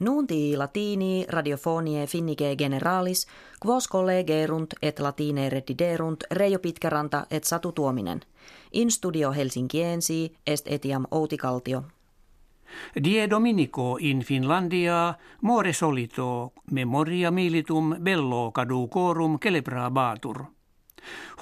Nunti latini radiofonie finnike generalis, quos collegerunt et latine rediderunt Reijo Pitkäranta et Satu Tuominen. In studio Helsinkiensi est etiam Outi-Kaltio. Die Dominico in Finlandia more solito memoria militum bello caducorum celebrabatur.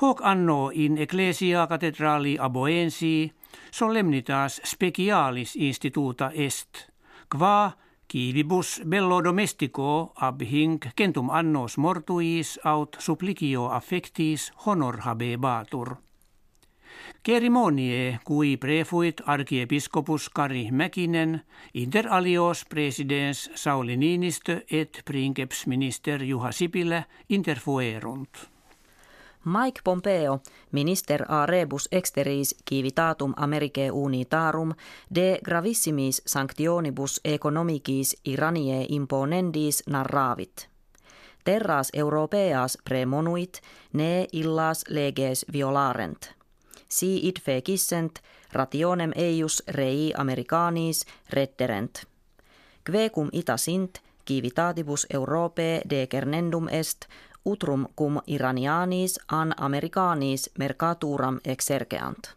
Hoc anno in ecclesia cathedrali aboensi solemnitas specialis instituta est, qua Kivibus bello domestico ab hinc centum annos mortuis aut supplicio affectis honor habebatur. Cerimonie cui prefuit archiepiscopus Kari Mäkinen inter alios presidens Sauli Niinistö et princeps minister Juha Sipilä interfuerunt. Mike Pompeo, minister a rebus exteris civitatum Americae unitarum de gravissimis sanctionibus economicis Iranie imponendis narravit. Terras europeas premonuit, ne illas leges violarent. Si id fecissent, rationem eius rei americanis retterent. Quecum ita sint, civitatibus Europae decernendum est, utrum cum iranianis an americanis mercaturam exergeant.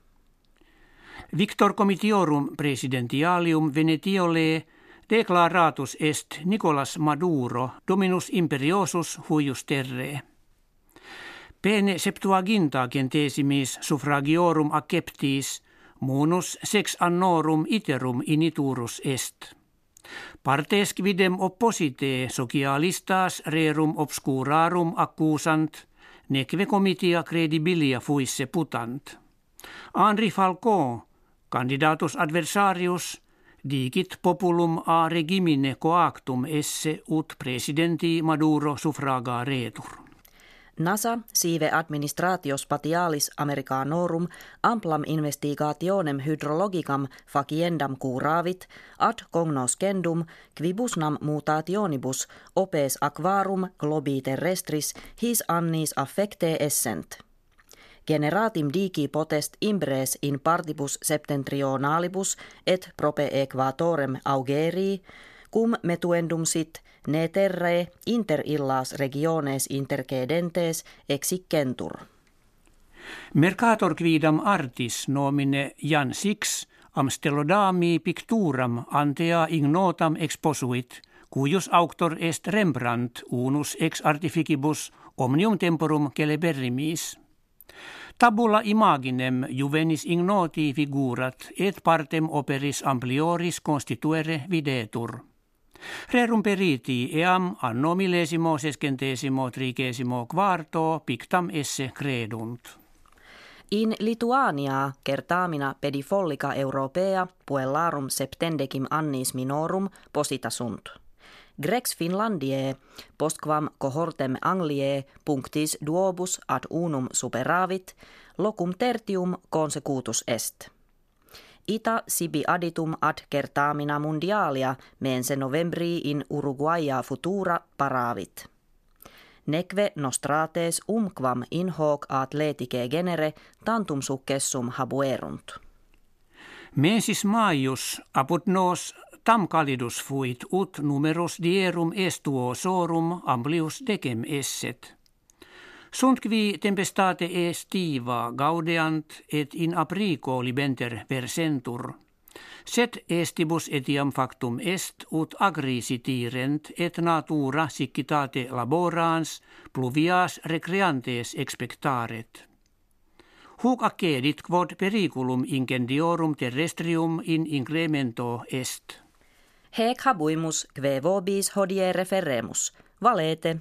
Victor comitiorum presidentialium Venetiole declaratus est Nicolas Maduro dominus imperiosus huius terre. Pene septuaginta gentesimis suffragiorum acceptis munus sex annorum iterum initurus est. Partes quidem opposite socialistas rerum obscurarum accusant, neque comitia credibilia fuisse putant. Henri Falcon, candidatus adversarius, digit populum a regimine coactum esse ut presidenti Maduro suffraga retur. NASA sive administratio spatialis americanorum amplam investigationem hydrologicam faciendam curavit ad cognoscendum quibusnam mutationibus opes aquarum globi terrestris his annis affecte essent. Generatim digi potest imbres in partibus septentrionalibus et prope equatorem augerii, cum metuendum sit ne terre inter illas regiones intercedentes exicentur. Mercator quidam artis nomine Jan Six amstelodami picturam antea ignotam exposuit, cuius auctor est Rembrandt unus ex artificibus omnium temporum celeberrimis. Tabula imaginem juvenis ignoti figurat et partem operis amplioris constituere videtur. Rerum periti eam anno millesimo sescentesimo trigesimo quarto pictam esse credunt. In Lituania kertaamina pedifollica europea puellarum septendecim annis minorum posita sunt. Grex Finlandie postquam cohortem Anglie punctis duobus ad unum superavit, locum tertium consecutus est. Ita sibi aditum ad kertaamina mundialia mense novembri in Uruguaya futura paravit. Nekve nostrates umquam in hoc atletike genere tantum successum habuerunt. Mensis maius apud nos tam calidus fuit ut numerus dierum estuosorum amplius decem esset. Sunt qui tempestate estiva gaudeant et in aprico libenter persentur. Set estibus etiam factum est ut agri sitirent et natura siccitate laborans pluvias recreantes expectaret. Huc accedit quod periculum incendiorum terrestrium in incremento est. Hec habuimus, kve vobis hodie referemus, valete.